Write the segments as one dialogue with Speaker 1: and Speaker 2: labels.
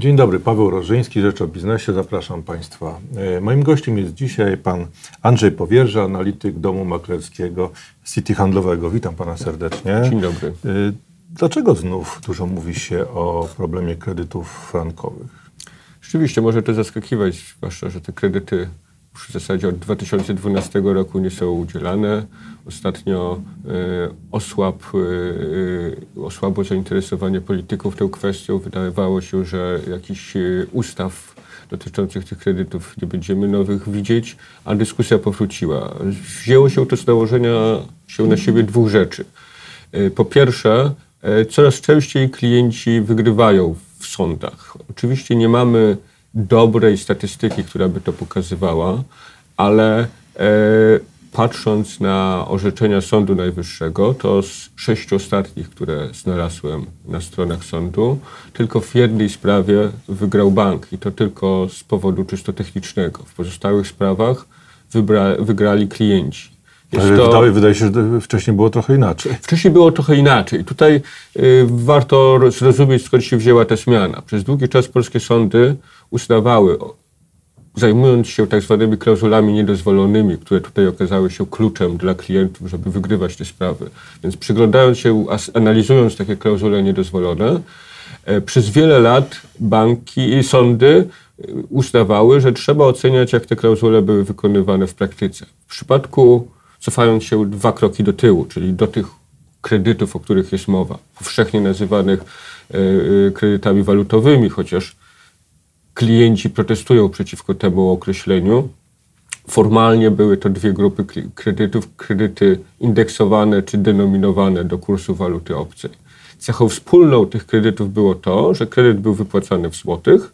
Speaker 1: Dzień dobry, Paweł Rożyński, Rzecz o Biznesie. Zapraszam Państwa. E, moim gościem jest dzisiaj pan Andrzej Powierża, analityk domu maklerskiego City Handlowego. Witam Pana serdecznie.
Speaker 2: Dzień dobry. E,
Speaker 1: dlaczego znów dużo mówi się o problemie kredytów frankowych?
Speaker 2: Rzeczywiście może to zaskakiwać, zwłaszcza, że te kredyty w zasadzie od 2012 roku nie są udzielane. Ostatnio e, osłab, e, osłabło zainteresowanie polityków tą kwestią. Wydawało się, że jakichś e, ustaw dotyczących tych kredytów nie będziemy nowych widzieć, a dyskusja powróciła. Wzięło się to z nałożenia się na siebie dwóch rzeczy. Po pierwsze, coraz częściej klienci wygrywają w sądach. Oczywiście nie mamy dobrej statystyki, która by to pokazywała, ale e, patrząc na orzeczenia Sądu Najwyższego, to z sześciu ostatnich, które znalazłem na stronach sądu, tylko w jednej sprawie wygrał bank i to tylko z powodu czysto technicznego. W pozostałych sprawach wygrali klienci.
Speaker 1: Ale to... wydaje, wydaje się, że wcześniej było trochę inaczej.
Speaker 2: Wcześniej było trochę inaczej. Tutaj y, warto zrozumieć, skąd się wzięła ta zmiana. Przez długi czas polskie sądy uznawały, zajmując się tak zwanymi klauzulami niedozwolonymi, które tutaj okazały się kluczem dla klientów, żeby wygrywać te sprawy. Więc przyglądając się, analizując takie klauzule niedozwolone, e, przez wiele lat banki i sądy e, uznawały, że trzeba oceniać, jak te klauzule były wykonywane w praktyce. W przypadku, cofając się dwa kroki do tyłu, czyli do tych kredytów, o których jest mowa, powszechnie nazywanych e, kredytami walutowymi, chociaż klienci protestują przeciwko temu określeniu. Formalnie były to dwie grupy kredytów, kredyty indeksowane czy denominowane do kursu waluty obcej. Cechą wspólną tych kredytów było to, że kredyt był wypłacany w złotych,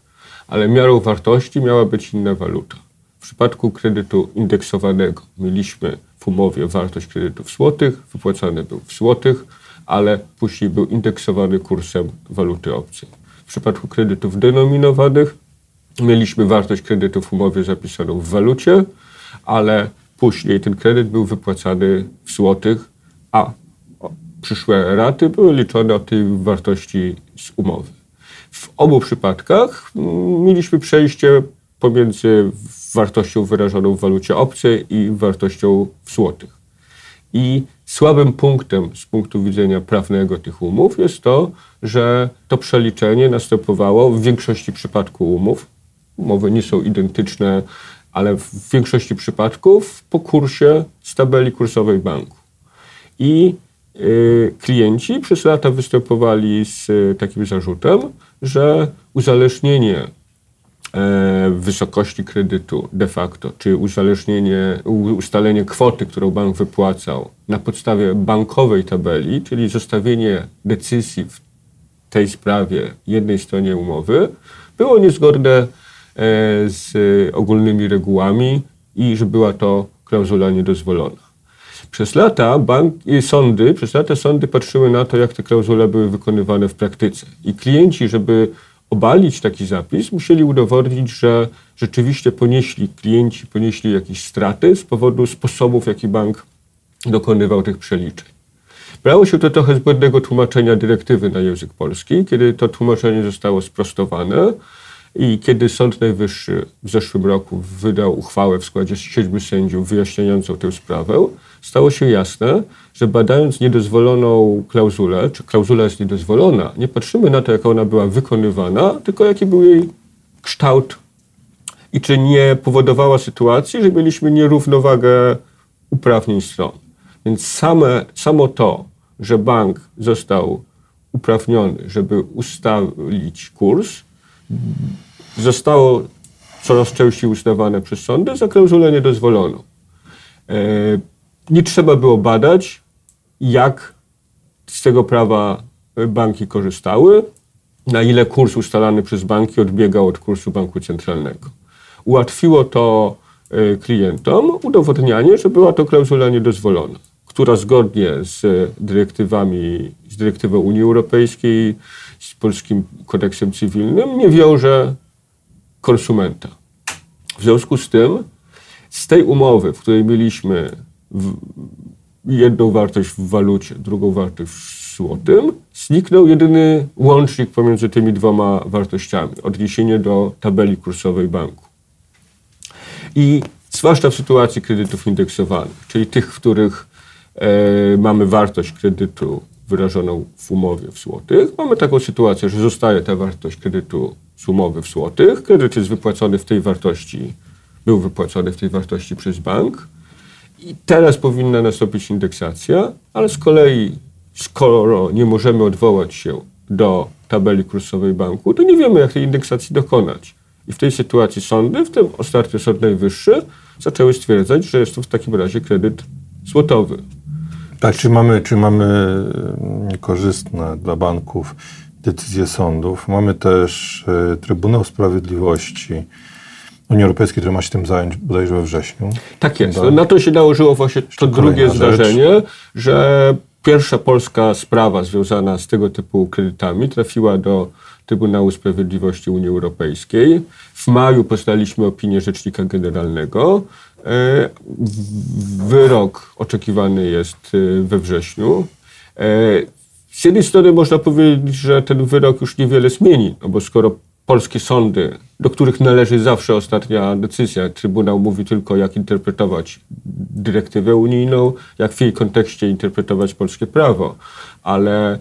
Speaker 2: ale miarą wartości miała być inna waluta. W przypadku kredytu indeksowanego mieliśmy w umowie wartość kredytu w złotych, wypłacany był w złotych, ale później był indeksowany kursem waluty obcej. W przypadku kredytów denominowanych mieliśmy wartość kredytu w umowie zapisaną w walucie, ale później ten kredyt był wypłacany w złotych, a przyszłe raty były liczone od tej wartości z umowy. W obu przypadkach mm, mieliśmy przejście pomiędzy wartością wyrażoną w walucie obcej i wartością w złotych. I słabym punktem z punktu widzenia prawnego tych umów jest to, że to przeliczenie następowało w większości przypadków umów umowy nie są identyczne, ale w większości przypadków po kursie z tabeli kursowej banku. I y, klienci przez lata występowali z y, takim zarzutem, że uzależnienie e, wysokości kredytu de facto, czy uzależnienie, ustalenie kwoty, którą bank wypłacał na podstawie bankowej tabeli, czyli zostawienie decyzji w tej sprawie jednej stronie umowy, było niezgodne z ogólnymi regułami i że była to klauzula niedozwolona. Przez lata bank, sądy, przez lata sądy patrzyły na to, jak te klauzule były wykonywane w praktyce. I klienci, żeby obalić taki zapis, musieli udowodnić, że rzeczywiście ponieśli klienci, ponieśli jakieś straty z powodu sposobów, w jaki bank dokonywał tych przeliczeń. Brało się to trochę z błędnego tłumaczenia dyrektywy na język polski, kiedy to tłumaczenie zostało sprostowane i kiedy Sąd Najwyższy w zeszłym roku wydał uchwałę w składzie siedmiu sędziów wyjaśniającą tę sprawę, stało się jasne, że badając niedozwoloną klauzulę, czy klauzula jest niedozwolona, nie patrzymy na to, jak ona była wykonywana, tylko jaki był jej kształt i czy nie powodowała sytuacji, że mieliśmy nierównowagę uprawnień stron. Więc same, samo to, że bank został uprawniony, żeby ustalić kurs, zostało coraz częściej uznawane przez sądy za klauzulę niedozwoloną. E, nie trzeba było badać, jak z tego prawa banki korzystały, na ile kurs ustalany przez banki odbiegał od kursu banku centralnego. Ułatwiło to e, klientom udowodnianie, że była to klauzula niedozwolona, która zgodnie z dyrektywami, z dyrektywą Unii Europejskiej, z polskim kodeksem cywilnym nie wiąże konsumenta. W związku z tym, z tej umowy, w której mieliśmy jedną wartość w walucie, drugą wartość w złotym, zniknął jedyny łącznik pomiędzy tymi dwoma wartościami odniesienie do tabeli kursowej banku. I zwłaszcza w sytuacji kredytów indeksowanych, czyli tych, w których e, mamy wartość kredytu wyrażoną w umowie w złotych, mamy taką sytuację, że zostaje ta wartość kredytu z umowy w złotych, kredyt jest wypłacony w tej wartości, był wypłacony w tej wartości przez bank i teraz powinna nastąpić indeksacja, ale z kolei, skoro nie możemy odwołać się do tabeli kursowej banku, to nie wiemy, jak tej indeksacji dokonać. I w tej sytuacji sądy, w tym ostatnio Sąd Najwyższy, zaczęły stwierdzać, że jest to w takim razie kredyt złotowy.
Speaker 1: Tak, czy mamy, czy mamy niekorzystne dla banków decyzje sądów? Mamy też y, Trybunał Sprawiedliwości Unii Europejskiej, który ma się tym zająć bodajże we wrześniu.
Speaker 2: Tak jest. Na to się nałożyło właśnie to drugie zdarzenie, rzecz. że pierwsza polska sprawa związana z tego typu kredytami trafiła do Trybunału Sprawiedliwości Unii Europejskiej. W maju poznaliśmy opinię Rzecznika Generalnego. E, wyrok oczekiwany jest e, we wrześniu. E, z jednej strony można powiedzieć, że ten wyrok już niewiele zmieni, no bo skoro polskie sądy, do których należy zawsze ostatnia decyzja, Trybunał mówi tylko, jak interpretować dyrektywę unijną, jak w jej kontekście interpretować polskie prawo, ale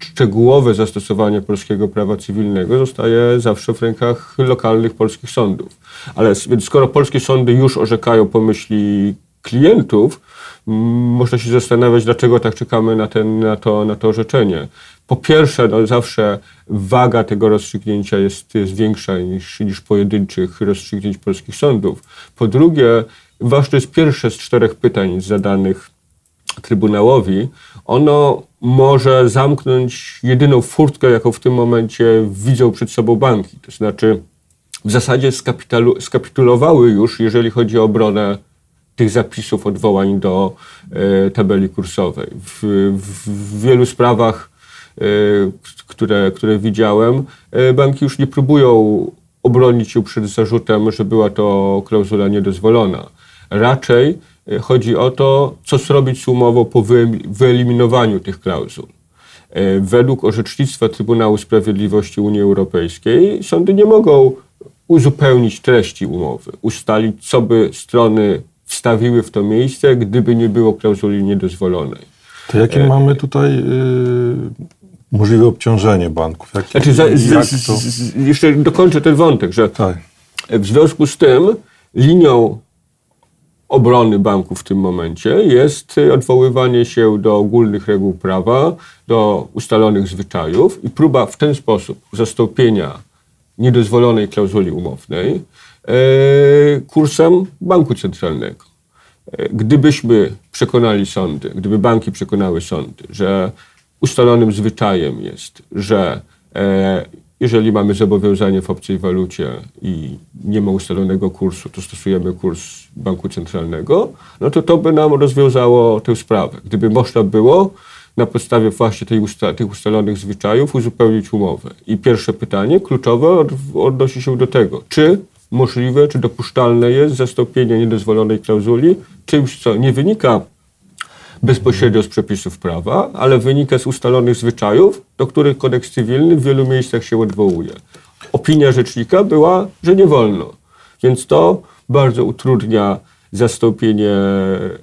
Speaker 2: szczegółowe zastosowanie polskiego prawa cywilnego zostaje zawsze w rękach lokalnych polskich sądów. Ale więc skoro polskie sądy już orzekają pomyśli klientów, można się zastanawiać, dlaczego tak czekamy na, ten, na, to, na to orzeczenie. Po pierwsze, no zawsze waga tego rozstrzygnięcia jest, jest większa niż, niż pojedynczych rozstrzygnięć polskich sądów. Po drugie, ważne jest pierwsze z czterech pytań zadanych Trybunałowi. Ono może zamknąć jedyną furtkę, jaką w tym momencie widzą przed sobą banki. To znaczy, w zasadzie skapitulowały już, jeżeli chodzi o obronę tych zapisów odwołań do e, tabeli kursowej. W, w, w wielu sprawach, e, które, które widziałem, e, banki już nie próbują obronić się przed zarzutem, że była to klauzula niedozwolona. Raczej chodzi o to, co zrobić z umową po wyeliminowaniu tych klauzul. Według orzecznictwa Trybunału Sprawiedliwości Unii Europejskiej sądy nie mogą uzupełnić treści umowy, ustalić, co by strony wstawiły w to miejsce, gdyby nie było klauzuli niedozwolonej.
Speaker 1: To jakie e, mamy tutaj y, możliwe obciążenie banków?
Speaker 2: Jakie, znaczy, za, jak to... jeszcze dokończę ten wątek, że tak. w związku z tym linią obrony banku w tym momencie jest odwoływanie się do ogólnych reguł prawa, do ustalonych zwyczajów i próba w ten sposób zastąpienia niedozwolonej klauzuli umownej kursem banku centralnego. E, gdybyśmy przekonali sądy, gdyby banki przekonały sądy, że ustalonym zwyczajem jest, że e, jeżeli mamy zobowiązanie w obcej walucie i nie ma ustalonego kursu, to stosujemy kurs banku centralnego, no to to by nam rozwiązało tę sprawę. Gdyby można było na podstawie właśnie tej usta tych ustalonych zwyczajów uzupełnić umowę. I pierwsze pytanie, kluczowe, od odnosi się do tego, czy możliwe, czy dopuszczalne jest zastąpienie niedozwolonej klauzuli czymś, co nie wynika bezpośrednio z przepisów prawa, ale wynika z ustalonych zwyczajów, do których kodeks cywilny w wielu miejscach się odwołuje. Opinia rzecznika była, że nie wolno. Więc to bardzo utrudnia zastąpienie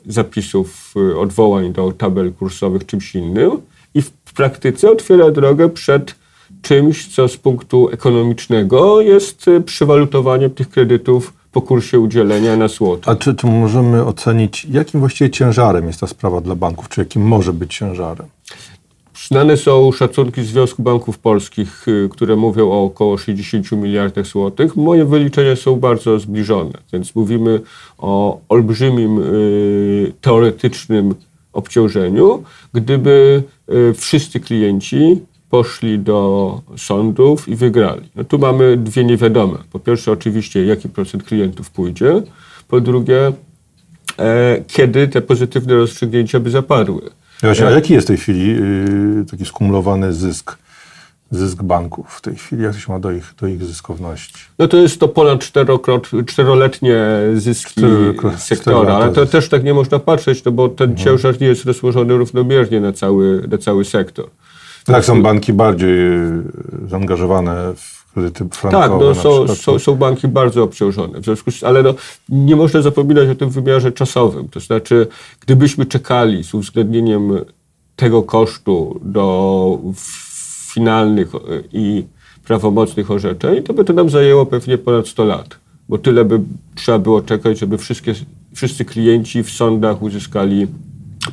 Speaker 2: zapisów y, odwołań do tabel kursowych czymś innym i w praktyce otwiera drogę przed czymś, co z punktu ekonomicznego jest y, przewalutowaniem tych kredytów po kursie udzielenia na złoto.
Speaker 1: A czy, czy możemy ocenić, jakim właściwie ciężarem jest ta sprawa dla banków, czy jakim może być ciężarem?
Speaker 2: Znane są szacunki Związku Banków Polskich, y, które mówią o około 60 miliardach złotych. Moje wyliczenia są bardzo zbliżone, więc mówimy o olbrzymim y, teoretycznym obciążeniu, gdyby y, wszyscy klienci poszli do sądów i wygrali. No tu mamy dwie niewiadome. Po pierwsze, oczywiście, jaki procent klientów pójdzie. Po drugie, e, kiedy te pozytywne rozstrzygnięcia by zapadły.
Speaker 1: Właśnie, a jaki jest w tej chwili y, taki skumulowany zysk zysk banków w tej chwili? Jak się ma do ich, do ich zyskowności?
Speaker 2: No to jest to ponad czterokrot, czteroletnie zyski sektora, ale to też tak nie można patrzeć, no bo ten ciężar nie jest rozłożony równomiernie na cały, na cały sektor.
Speaker 1: Tak, są banki bardziej y, zaangażowane w kredyty frankowe
Speaker 2: Tak, no są, są, są banki bardzo obciążone. W związku z, ale no, nie można zapominać o tym wymiarze czasowym. To znaczy, gdybyśmy czekali z uwzględnieniem tego kosztu do finalnych e, i prawomocnych orzeczeń, to by to nam zajęło pewnie ponad 100 lat. Bo tyle by trzeba było czekać, żeby wszystkie, wszyscy klienci w sądach uzyskali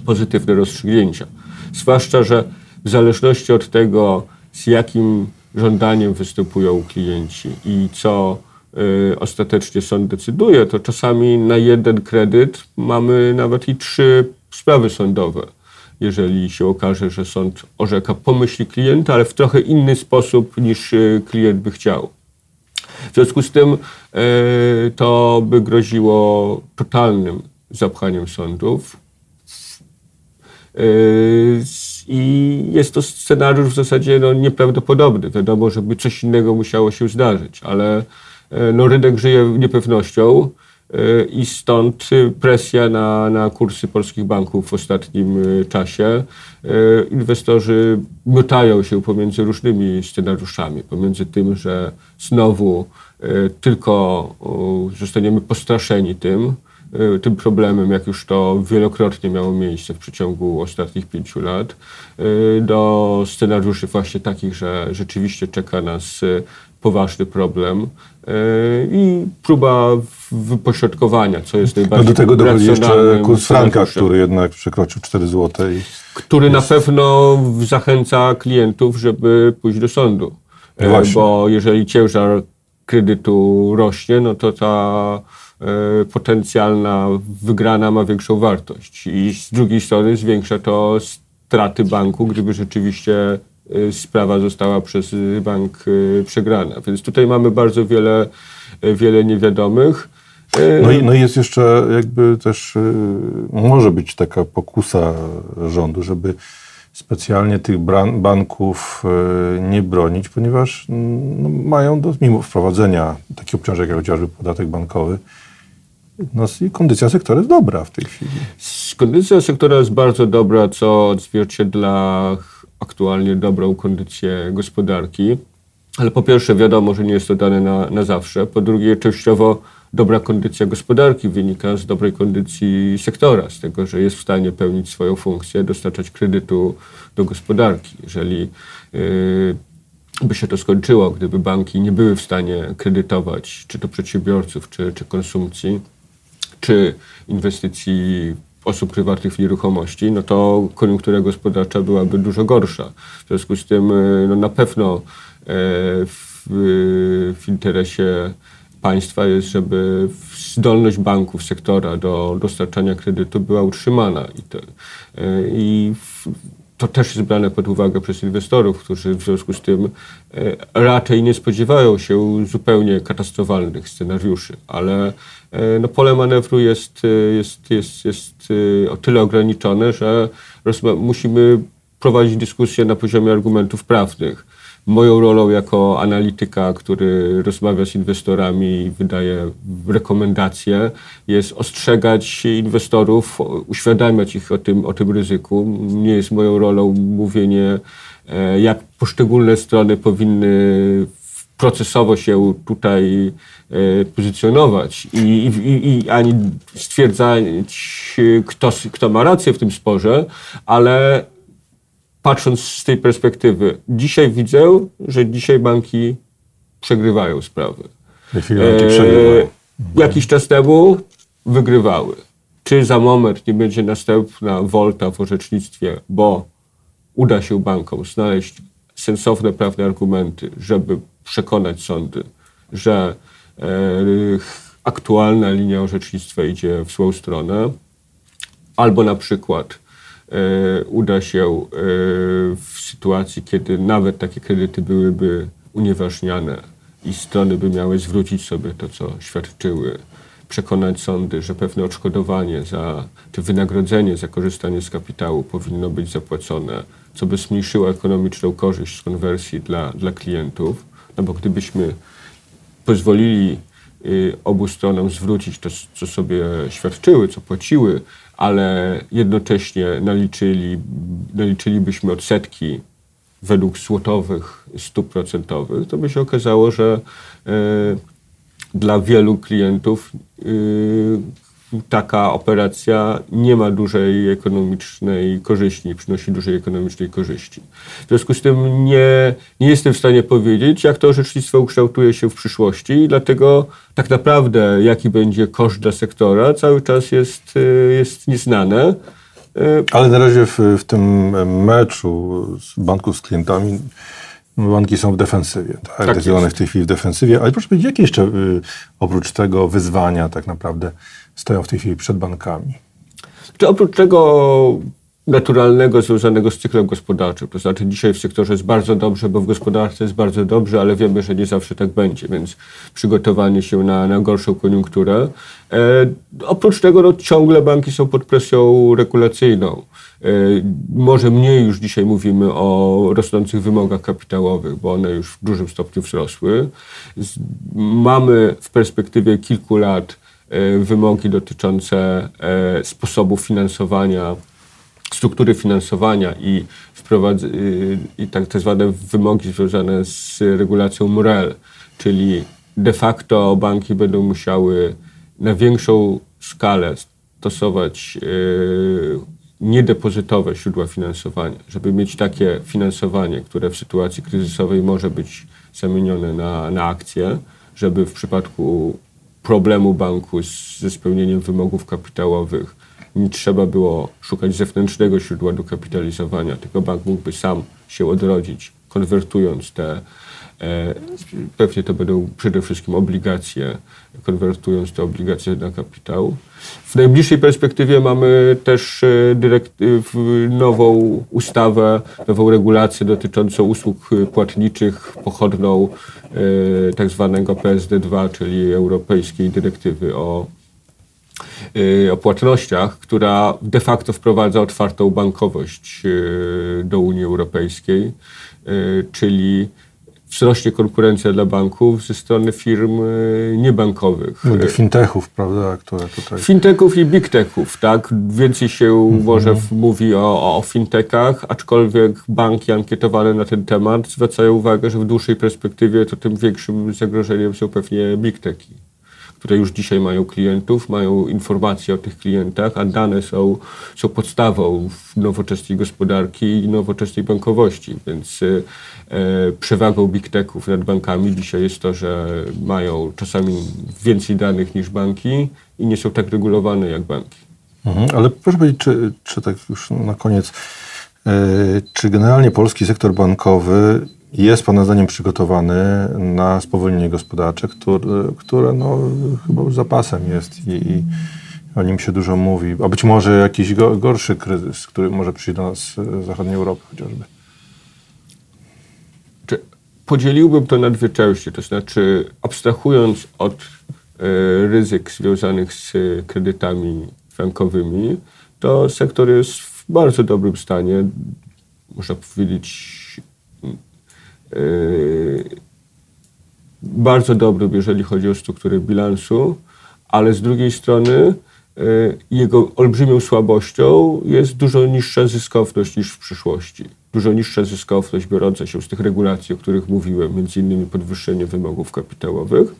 Speaker 2: pozytywne rozstrzygnięcia. Zwłaszcza, że w zależności od tego, z jakim żądaniem występują klienci i co y, ostatecznie sąd decyduje, to czasami na jeden kredyt mamy nawet i trzy sprawy sądowe. Jeżeli się okaże, że sąd orzeka po myśli klienta, ale w trochę inny sposób niż y, klient by chciał. W związku z tym y, to by groziło totalnym zapchaniem sądów. Y, I jest to scenariusz w zasadzie no, nieprawdopodobny. Wiadomo, żeby coś innego musiało się zdarzyć, ale y, no, rynek żyje niepewnością y, i stąd y, presja na, na kursy polskich banków w ostatnim czasie. Inwestorzy miotają się pomiędzy różnymi scenariuszami, pomiędzy tym, że znowu tylko zostaniemy postraszeni tym, tym problemem, jak już to wielokrotnie miało miejsce w przeciągu ostatnich pięciu lat, y, do scenariuszy właśnie takich, że rzeczywiście czeka nas y, poważny problem y, i próba wypośrodkowania, co jest
Speaker 1: No
Speaker 2: najbardziej
Speaker 1: do tego dochodzi jeszcze kurs franka, który jednak przekroczył 4 zł. I
Speaker 2: który na pewno zachęca klientów, żeby pójść do sądu.
Speaker 1: No.
Speaker 2: Bo jeżeli ciężar kredytu rośnie, no to ta potencjalna wygrana ma większą wartość. I z drugiej strony zwiększa to straty banku, gdyby rzeczywiście e, sprawa została przez e, bank e, przegrana. Więc tutaj mamy bardzo wiele, e, wiele niewiadomych. E,
Speaker 1: No i, no i jest jeszcze jakby też, może być taka pokusa rządu, żeby specjalnie tych banków nie bronić, ponieważ mm, no, mają do, mimo wprowadzenia takich obciążek jak chociażby podatek bankowy, no i kondycja sektora jest dobra w tej chwili.
Speaker 2: Kondycja sektora jest bardzo dobra, co odzwierciedla aktualnie dobrą kondycję gospodarki. Ale po pierwsze wiadomo, że nie jest to dane na, na zawsze. Po drugie częściowo dobra kondycja gospodarki wynika z dobrej kondycji sektora, z tego, że jest w stanie pełnić swoją funkcję, dostarczać kredytu do gospodarki. Jeżeli yy, by się to skończyło, gdyby banki nie były w stanie kredytować czy to przedsiębiorców, czy, czy konsumpcji, czy inwestycji osób prywatnych w nieruchomości, no to koniunktura gospodarcza byłaby dużo gorsza. W związku z tym y, no na pewno e, w, w interesie państwa jest, żeby zdolność banków, sektora do dostarczania kredytu była utrzymana. I e, i w, to też jest brane pod uwagę przez inwestorów, którzy w związku z tym e, raczej nie spodziewają się zupełnie katastrofalnych scenariuszy, ale e, no, pole manewru jest, e, jest, jest, jest o tyle ograniczone, że musimy prowadzić dyskusję na poziomie argumentów prawnych. Moją rolą jako analityka, który rozmawia z inwestorami i wydaje rekomendacje, jest ostrzegać inwestorów, uświadamiać ich o tym, o tym ryzyku. Nie jest moją rolą mówienie, e, jak poszczególne strony powinny procesowo się tutaj e, pozycjonować i, i, i- ani stwierdzać, kto, kto ma rację w tym sporze, ale patrząc z tej perspektywy, dzisiaj widzę, że dzisiaj banki przegrywają sprawy. Eee,
Speaker 1: przegrywają.
Speaker 2: Jakiś czas temu wygrywały. Czy za moment nie będzie następna wolta w orzecznictwie, bo uda się bankom znaleźć sensowne prawne argumenty, żeby przekonać sądy, że e, aktualna linia orzecznictwa idzie w złą stronę, albo na przykład e, uda się e, w sytuacji, kiedy nawet takie kredyty byłyby unieważniane i strony by miały zwrócić sobie to, co świadczyły, przekonać sądy, że pewne odszkodowanie za, czy wynagrodzenie za korzystanie z kapitału powinno być zapłacone, co by zmniejszyło ekonomiczną korzyść z konwersji dla, dla klientów. No bo gdybyśmy pozwolili obu stronom zwrócić to, co sobie świadczyły, co płaciły, ale jednocześnie naliczyli, naliczylibyśmy odsetki według złotowych stóp procentowych, to by się okazało, że y, dla wielu klientów y, taka operacja nie ma dużej ekonomicznej korzyści, nie przynosi dużej ekonomicznej korzyści. W związku z tym nie, nie jestem w stanie powiedzieć, jak to orzecznictwo ukształtuje się w przyszłości i dlatego tak naprawdę jaki będzie koszt dla sektora cały czas jest, y, jest nieznane.
Speaker 1: Y, Ale na razie w, w tym meczu z banków z klientami banki są w defensywie, tak? tak w tej chwili w defensywie. Ale proszę powiedzieć, jakie jeszcze oprócz tego wyzwania tak naprawdę stoją w tej chwili przed bankami?
Speaker 2: Czy oprócz tego naturalnego związanego z cyklem gospodarczym. To znaczy dzisiaj w sektorze jest bardzo dobrze, bo w gospodarce jest bardzo dobrze, ale wiemy, że nie zawsze tak będzie, więc przygotowanie się na, na gorszą koniunkturę. E, oprócz tego no, ciągle banki są pod presją regulacyjną. E, może mniej już dzisiaj mówimy o rosnących wymogach kapitałowych, bo one już w dużym stopniu wzrosły. Mamy w perspektywie kilku lat E, wymogi dotyczące e, sposobu finansowania, struktury finansowania i, i tak, zwane wymogi związane z regulacją MREL, czyli de facto banki będą musiały na większą skalę stosować niedepozytowe źródła finansowania, żeby mieć takie finansowanie, które w sytuacji kryzysowej może być zamienione na, na akcje, żeby w przypadku problemu banku z, ze spełnieniem wymogów kapitałowych nie trzeba było szukać zewnętrznego źródła dokapitalizowania, tylko bank mógłby sam się odrodzić, konwertując te, pewnie to będą przede wszystkim obligacje, konwertując te obligacje na kapitał. W najbliższej perspektywie mamy też e, dyrektyw, nową ustawę, nową regulację dotyczącą usług płatniczych pochodną e, tak zwanego PSD2, czyli Europejskiej Dyrektywy o e, o płatnościach, która de facto wprowadza otwartą bankowość do Unii Europejskiej, czyli wzrośnie konkurencja dla banków ze strony firm e, niebankowych.
Speaker 1: No, fintechów, prawda, które tutaj...
Speaker 2: Fintechów i big techów, tak? Więcej się -hmm. może mówi o, o fintechach, aczkolwiek banki ankietowane na ten temat zwracają uwagę, że w dłuższej perspektywie to tym większym zagrożeniem są pewnie big techy które już dzisiaj mają klientów, mają informacje o tych klientach, a dane są, są podstawą nowoczesnej gospodarki i nowoczesnej bankowości. Więc e, przewagą big techów nad bankami dzisiaj jest to, że mają czasami więcej danych niż banki i nie są tak regulowane jak banki.
Speaker 1: Mhm, ale proszę powiedzieć, czy, czy tak już na koniec, e, czy generalnie polski sektor bankowy jest Pana zdaniem przygotowany na spowolnienie gospodarcze, które, no, chyba już zapasem jest i, i o nim się dużo mówi. A być może jakiś gorszy kryzys, który może przyjść do nas z zachodniej Europy chociażby.
Speaker 2: Podzieliłbym to na dwie części, to znaczy abstrahując od y, ryzyk związanych z kredytami frankowymi, to sektor jest w bardzo dobrym stanie. Można powiedzieć, bardzo dobrym, jeżeli chodzi o strukturę bilansu, ale z drugiej strony yy, jego olbrzymią słabością jest dużo niższa zyskowność niż w przyszłości. Dużo niższa zyskowność biorąca się z tych regulacji, o których mówiłem, między innymi podwyższenie wymogów kapitałowych.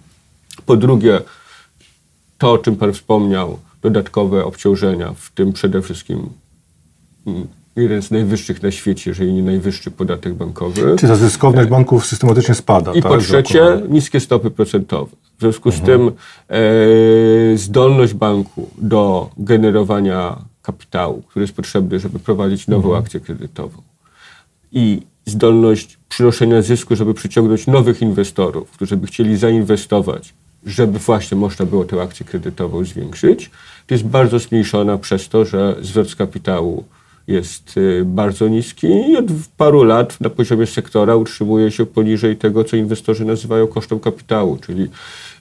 Speaker 2: Po drugie, to, o czym Pan wspomniał, dodatkowe obciążenia, w tym przede wszystkim mm, jeden z najwyższych na świecie, jeżeli nie najwyższy podatek bankowy.
Speaker 1: Czy ta zyskowność banków systematycznie spada?
Speaker 2: I tak? po trzecie niskie stopy procentowe. W związku z mhm. tym e, zdolność banku do generowania kapitału, który jest potrzebny, żeby prowadzić nową mhm. akcję kredytową i zdolność przynoszenia zysku, żeby przyciągnąć nowych inwestorów, którzy by chcieli zainwestować, żeby właśnie można było tę akcję kredytową zwiększyć, to jest bardzo zmniejszona przez to, że zwrot z kapitału jest y, bardzo niski i od paru lat na poziomie sektora utrzymuje się poniżej tego, co inwestorzy nazywają kosztem kapitału, czyli,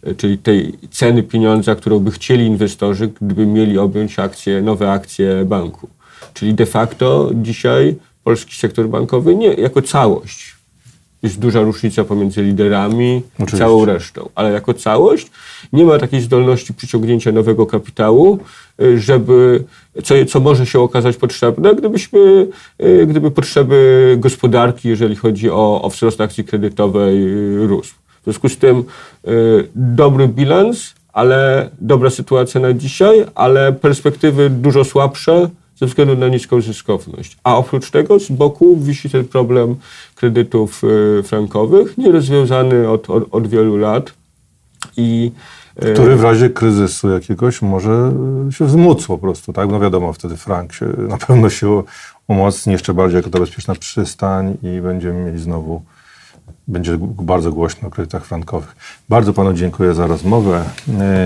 Speaker 2: y, czyli tej ceny pieniądza, którą by chcieli inwestorzy, gdyby mieli objąć akcje, nowe akcje banku. Czyli de facto dzisiaj polski sektor bankowy nie jako całość. Jest duża różnica pomiędzy liderami i
Speaker 1: Oczywiście.
Speaker 2: całą resztą, ale jako całość nie ma takiej zdolności przyciągnięcia nowego kapitału, y, żeby, co, co może się okazać potrzebne, gdybyśmy, y, gdyby potrzeby gospodarki, jeżeli chodzi o, o wzrost akcji kredytowej, y, rósł. W związku z tym dobry bilans, ale dobra sytuacja na dzisiaj, ale perspektywy dużo słabsze ze względu na niską zyskowność. A oprócz tego z boku wisi ten problem kredytów y, frankowych, nierozwiązany od, od, od wielu lat. I, y,
Speaker 1: Który w razie kryzysu jakiegoś może y, się wzmóc po prostu, tak? No wiadomo, wtedy frank się na pewno się umocni jeszcze bardziej jako ta bezpieczna przystań i będziemy mieli znowu, będzie bardzo głośno o kredytach frankowych. Bardzo panu dziękuję za rozmowę.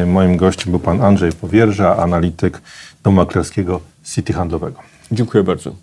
Speaker 1: Moim gościem był pan Andrzej Powierża, analityk domu maklerskiego City Handlowego.
Speaker 2: Dziękuję bardzo.